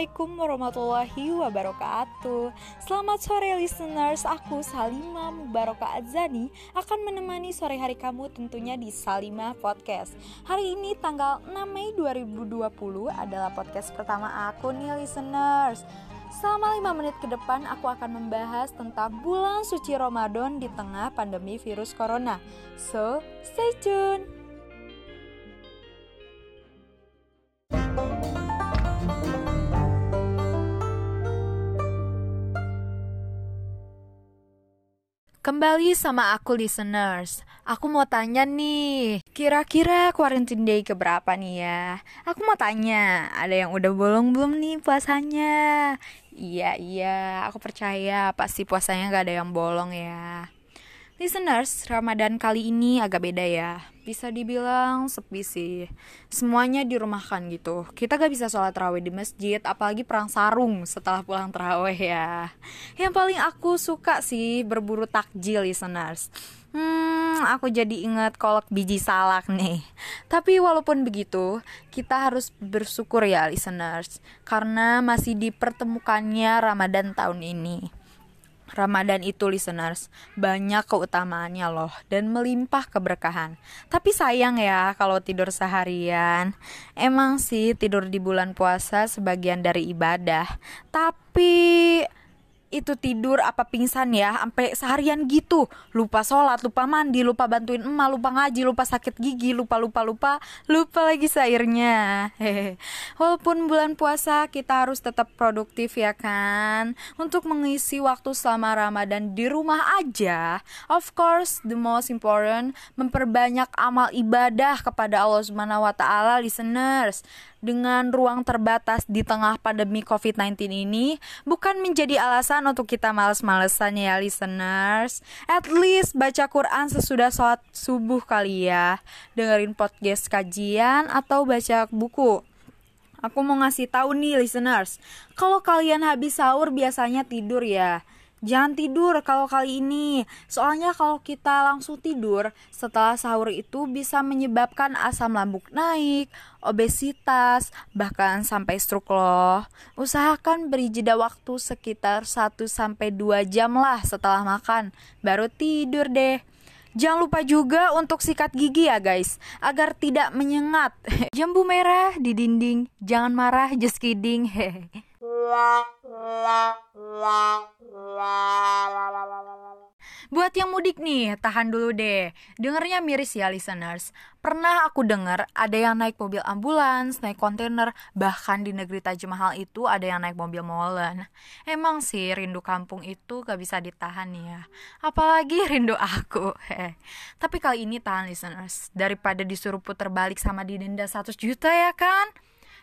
Assalamualaikum warahmatullahi wabarakatuh. Selamat sore listeners, aku Salima Mubaraka Azani Akan menemani sore hari kamu tentunya di Salima Podcast. Hari ini tanggal 6 Mei 2020 adalah podcast pertama aku nih listeners. Selama 5 menit ke depan aku akan membahas tentang bulan suci Ramadan di tengah pandemi virus corona. So, stay tune Kembali sama aku listeners. Aku mau tanya nih Kira-kira quarantine day keberapa nih ya? Aku mau tanya Ada yang udah bolong belum nih puasanya? Iya iya. Aku percaya pasti puasanya gak ada yang bolong ya Listeners, Ramadan kali ini agak beda ya. Bisa dibilang sepi sih. Semuanya dirumahkan gitu. Kita gak bisa sholat terawih di masjid, apalagi perang sarung setelah pulang terawih ya. Yang paling aku suka sih berburu takjil, listeners. Hmm, aku jadi ingat kolak biji salak nih. Tapi walaupun begitu, kita harus bersyukur ya, listeners. Karena masih dipertemukannya Ramadan tahun ini. Ramadan itu listeners banyak keutamaannya loh dan melimpah keberkahan. Tapi sayang ya kalau tidur seharian. Emang sih tidur di bulan puasa sebagian dari ibadah. Tapi itu tidur apa pingsan ya sampai seharian gitu. Lupa sholat lupa mandi lupa bantuin emak lupa ngaji lupa sakit gigi lupa lupa lupa lupa lagi sairnya. Hehe walaupun bulan puasa kita harus tetap produktif ya kan. Untuk mengisi waktu selama ramadan di rumah aja of course the most important memperbanyak amal ibadah kepada Allah Subhanahu Wa Taala listeners. Dengan ruang terbatas di tengah pandemi COVID-19 ini bukan menjadi alasan untuk kita males-malesan ya listeners. At least baca Quran sesudah sholat subuh kali ya. Dengerin podcast kajian atau baca buku. Aku mau ngasih tahu nih listeners, kalau kalian habis sahur biasanya tidur ya. Jangan tidur kalau kali ini, soalnya kalau kita langsung tidur setelah sahur itu bisa menyebabkan asam lambung naik, obesitas, bahkan sampai stroke loh. Usahakan beri jeda waktu sekitar 1 sampai 2 jam lah setelah makan, baru tidur deh. Jangan lupa juga untuk sikat gigi ya guys, agar tidak menyengat. Jambu merah di dinding, jangan marah, just kidding. Buat yang mudik nih, tahan dulu deh. Dengernya miris ya listeners. Pernah aku denger ada yang naik mobil ambulans, naik kontainer, bahkan di negeri Taj Mahal itu ada yang naik mobil molen. Emang sih rindu kampung itu gak bisa ditahan ya. Apalagi rindu aku. Heh. Tapi kali ini tahan listeners. Daripada disuruh puter balik sama didenda 100 juta ya kan?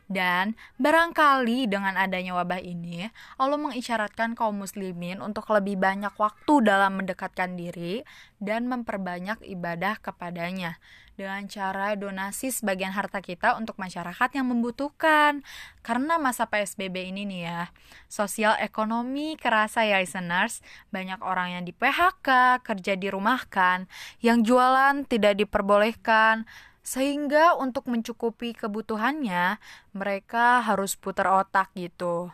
Dan barangkali dengan adanya wabah ini, Allah mengisyaratkan kaum muslimin untuk lebih banyak waktu dalam mendekatkan diri dan memperbanyak ibadah kepadanya dengan cara donasi sebagian harta kita untuk masyarakat yang membutuhkan. Karena masa PSBB ini nih ya, sosial ekonomi kerasa ya listeners, banyak orang yang di PHK, kerja dirumahkan, yang jualan tidak diperbolehkan, sehingga untuk mencukupi kebutuhannya, mereka harus putar otak gitu.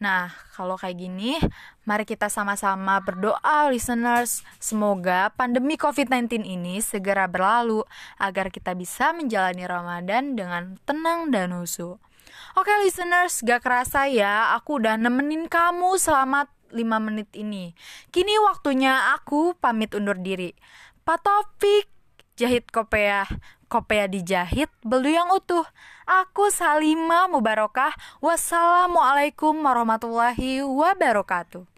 Nah, kalau kayak gini, mari kita sama-sama berdoa listeners. Semoga pandemi COVID-19 ini segera berlalu agar kita bisa menjalani Ramadan dengan tenang dan husu. Oke listeners, gak kerasa ya, aku udah nemenin kamu selama 5 menit ini. Kini waktunya aku pamit undur diri. Pak Topik, jahit kopiah kopea dijahit, belu yang utuh. Aku Salima Mubarokah. Wassalamualaikum warahmatullahi wabarakatuh.